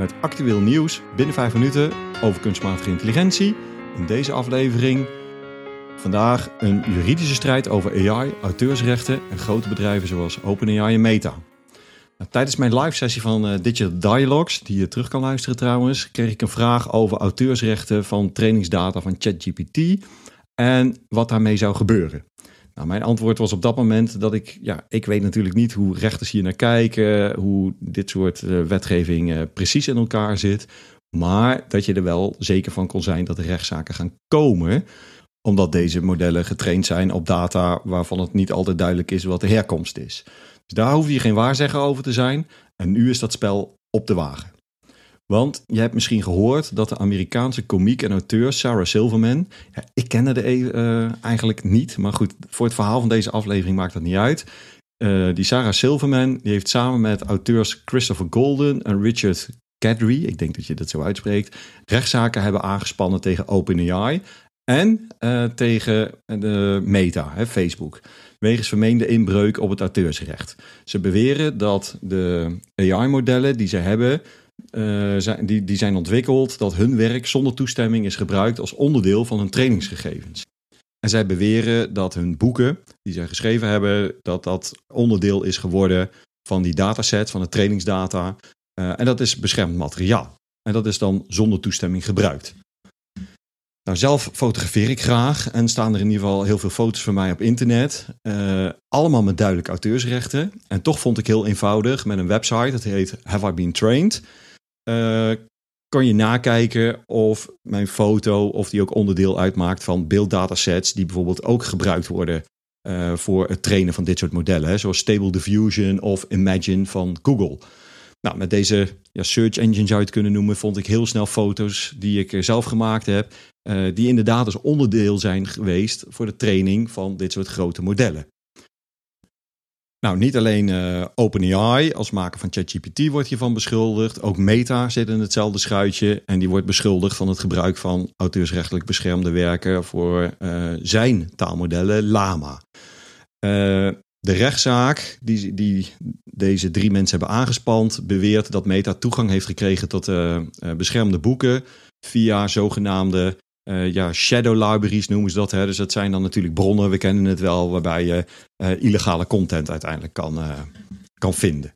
met actueel nieuws binnen 5 minuten over kunstmatige intelligentie. In deze aflevering vandaag een juridische strijd over AI, auteursrechten en grote bedrijven zoals OpenAI en Meta. Nou, tijdens mijn live sessie van uh, Digital Dialogues, die je terug kan luisteren trouwens, kreeg ik een vraag over auteursrechten van trainingsdata van ChatGPT en wat daarmee zou gebeuren. Nou, mijn antwoord was op dat moment dat ik, ja, ik weet natuurlijk niet hoe rechters hier naar kijken, hoe dit soort uh, wetgeving uh, precies in elkaar zit, maar dat je er wel zeker van kon zijn dat er rechtszaken gaan komen, omdat deze modellen getraind zijn op data waarvan het niet altijd duidelijk is wat de herkomst is. Dus daar hoef je geen waarzegger over te zijn. En nu is dat spel op de wagen. Want je hebt misschien gehoord dat de Amerikaanse komiek en auteur Sarah Silverman. Ja, ik kende de uh, eigenlijk niet, maar goed, voor het verhaal van deze aflevering maakt dat niet uit. Uh, die Sarah Silverman die heeft samen met auteurs Christopher Golden en Richard Kadri, ik denk dat je dat zo uitspreekt, rechtszaken hebben aangespannen tegen OpenAI en uh, tegen de Meta, hè, Facebook wegens vermeende inbreuk op het auteursrecht. Ze beweren dat de AI-modellen die ze hebben, uh, zijn, die, die zijn ontwikkeld, dat hun werk zonder toestemming is gebruikt als onderdeel van hun trainingsgegevens. En zij beweren dat hun boeken die zij geschreven hebben, dat dat onderdeel is geworden van die dataset, van de trainingsdata. Uh, en dat is beschermd materiaal. En dat is dan zonder toestemming gebruikt. Nou, zelf fotografeer ik graag en staan er in ieder geval heel veel foto's van mij op internet. Uh, allemaal met duidelijke auteursrechten. En toch vond ik heel eenvoudig met een website, dat heet Have I Been Trained. Uh, kan je nakijken of mijn foto, of die ook onderdeel uitmaakt van beelddatasets die bijvoorbeeld ook gebruikt worden uh, voor het trainen van dit soort modellen. Zoals Stable Diffusion of Imagine van Google. Nou, met deze ja, search engine zou je het kunnen noemen, vond ik heel snel foto's die ik zelf gemaakt heb. Die inderdaad als onderdeel zijn geweest voor de training van dit soort grote modellen. Nou, niet alleen uh, OpenAI als maker van ChatGPT wordt hiervan beschuldigd. Ook Meta zit in hetzelfde schuitje. En die wordt beschuldigd van het gebruik van auteursrechtelijk beschermde werken voor uh, zijn taalmodellen Lama. de rechtszaak die, die deze drie mensen hebben aangespand, beweert dat Meta toegang heeft gekregen tot beschermde boeken via zogenaamde uh, ja, shadow libraries noemen ze dat. Hè? Dus dat zijn dan natuurlijk bronnen, we kennen het wel, waarbij je uh, illegale content uiteindelijk kan, uh, kan vinden.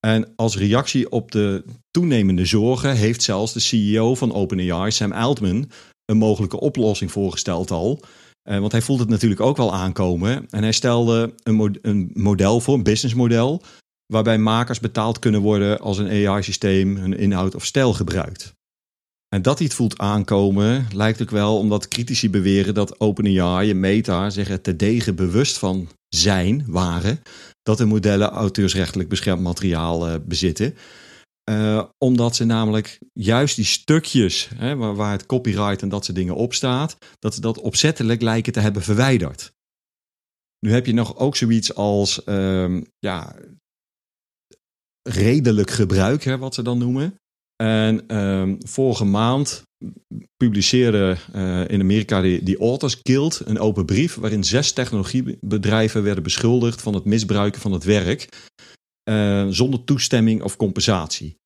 En als reactie op de toenemende zorgen heeft zelfs de CEO van OpenAI, Sam Altman, een mogelijke oplossing voorgesteld al. want hij voelt het natuurlijk ook wel aankomen. En hij stelde een, een model voor, een businessmodel, waarbij makers betaald kunnen worden als een AI-systeem hun inhoud of stijl gebruikt. En dat hij het voelt aankomen, lijkt ook wel omdat critici beweren dat OpenAI en Meta zich er terdege bewust van zijn, waren, dat de modellen auteursrechtelijk beschermd materiaal uh, bezitten. Uh, omdat ze namelijk juist die stukjes hè, waar, het copyright en dat soort dingen op staat, dat ze dat opzettelijk lijken te hebben verwijderd. Nu heb je nog ook zoiets als uh, ja, redelijk gebruik, hè, wat ze dan noemen. En um, vorige maand publiceerde uh, in Amerika die, die Authors Guild een open brief waarin zes technologiebedrijven werden beschuldigd van het misbruiken van het werk uh, zonder toestemming of compensatie.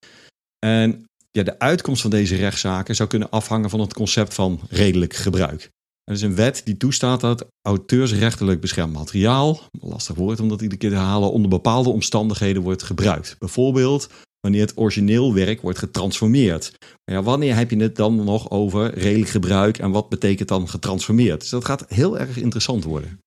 En ja, de uitkomst van deze rechtszaken zou kunnen afhangen van het concept van redelijk gebruik. Er is een wet die toestaat dat auteursrechtelijk beschermd materiaal, lastig woord om dat iedere keer te herhalen, onder bepaalde omstandigheden wordt gebruikt. Bijvoorbeeld wanneer het origineel werk wordt getransformeerd. Maar ja, wanneer heb je het dan nog over redelijk gebruik en wat betekent dan getransformeerd? Dus dat gaat heel erg interessant worden.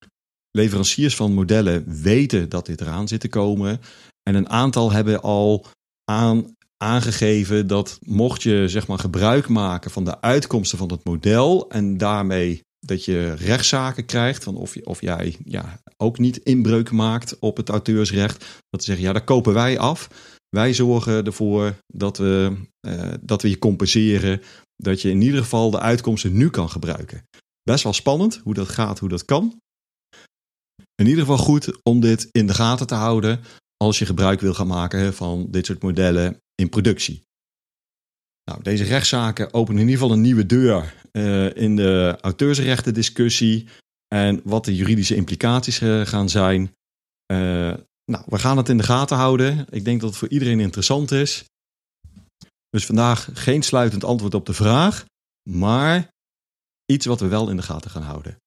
Leveranciers van modellen weten dat dit eraan zit te komen. En een aantal hebben al aan, aangegeven dat mocht je zeg maar, gebruik maken van de uitkomsten van het model en daarmee dat je rechtszaken krijgt, van of, of jij ja, ook niet inbreuk maakt op het auteursrecht, dat ze zeggen, ja, dat kopen wij af. Wij zorgen ervoor dat we, uh, dat we je compenseren. Dat je in ieder geval de uitkomsten nu kan gebruiken. Best wel spannend hoe dat gaat, hoe dat kan. In ieder geval goed om dit in de gaten te houden als je gebruik wil gaan maken van dit soort modellen in productie. Nou, deze rechtszaken openen in ieder geval een nieuwe deur uh, in de auteursrechtendiscussie en wat de juridische implicaties uh, gaan zijn. Nou, we gaan het in de gaten houden. Ik denk dat het voor iedereen interessant is. Dus vandaag geen sluitend antwoord op de vraag, maar iets wat we wel in de gaten gaan houden.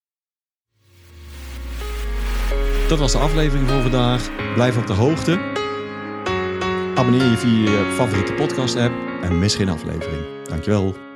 Dat was de aflevering voor vandaag. Blijf op de hoogte. Abonneer je via je favoriete podcast app en mis geen aflevering. Dankjewel.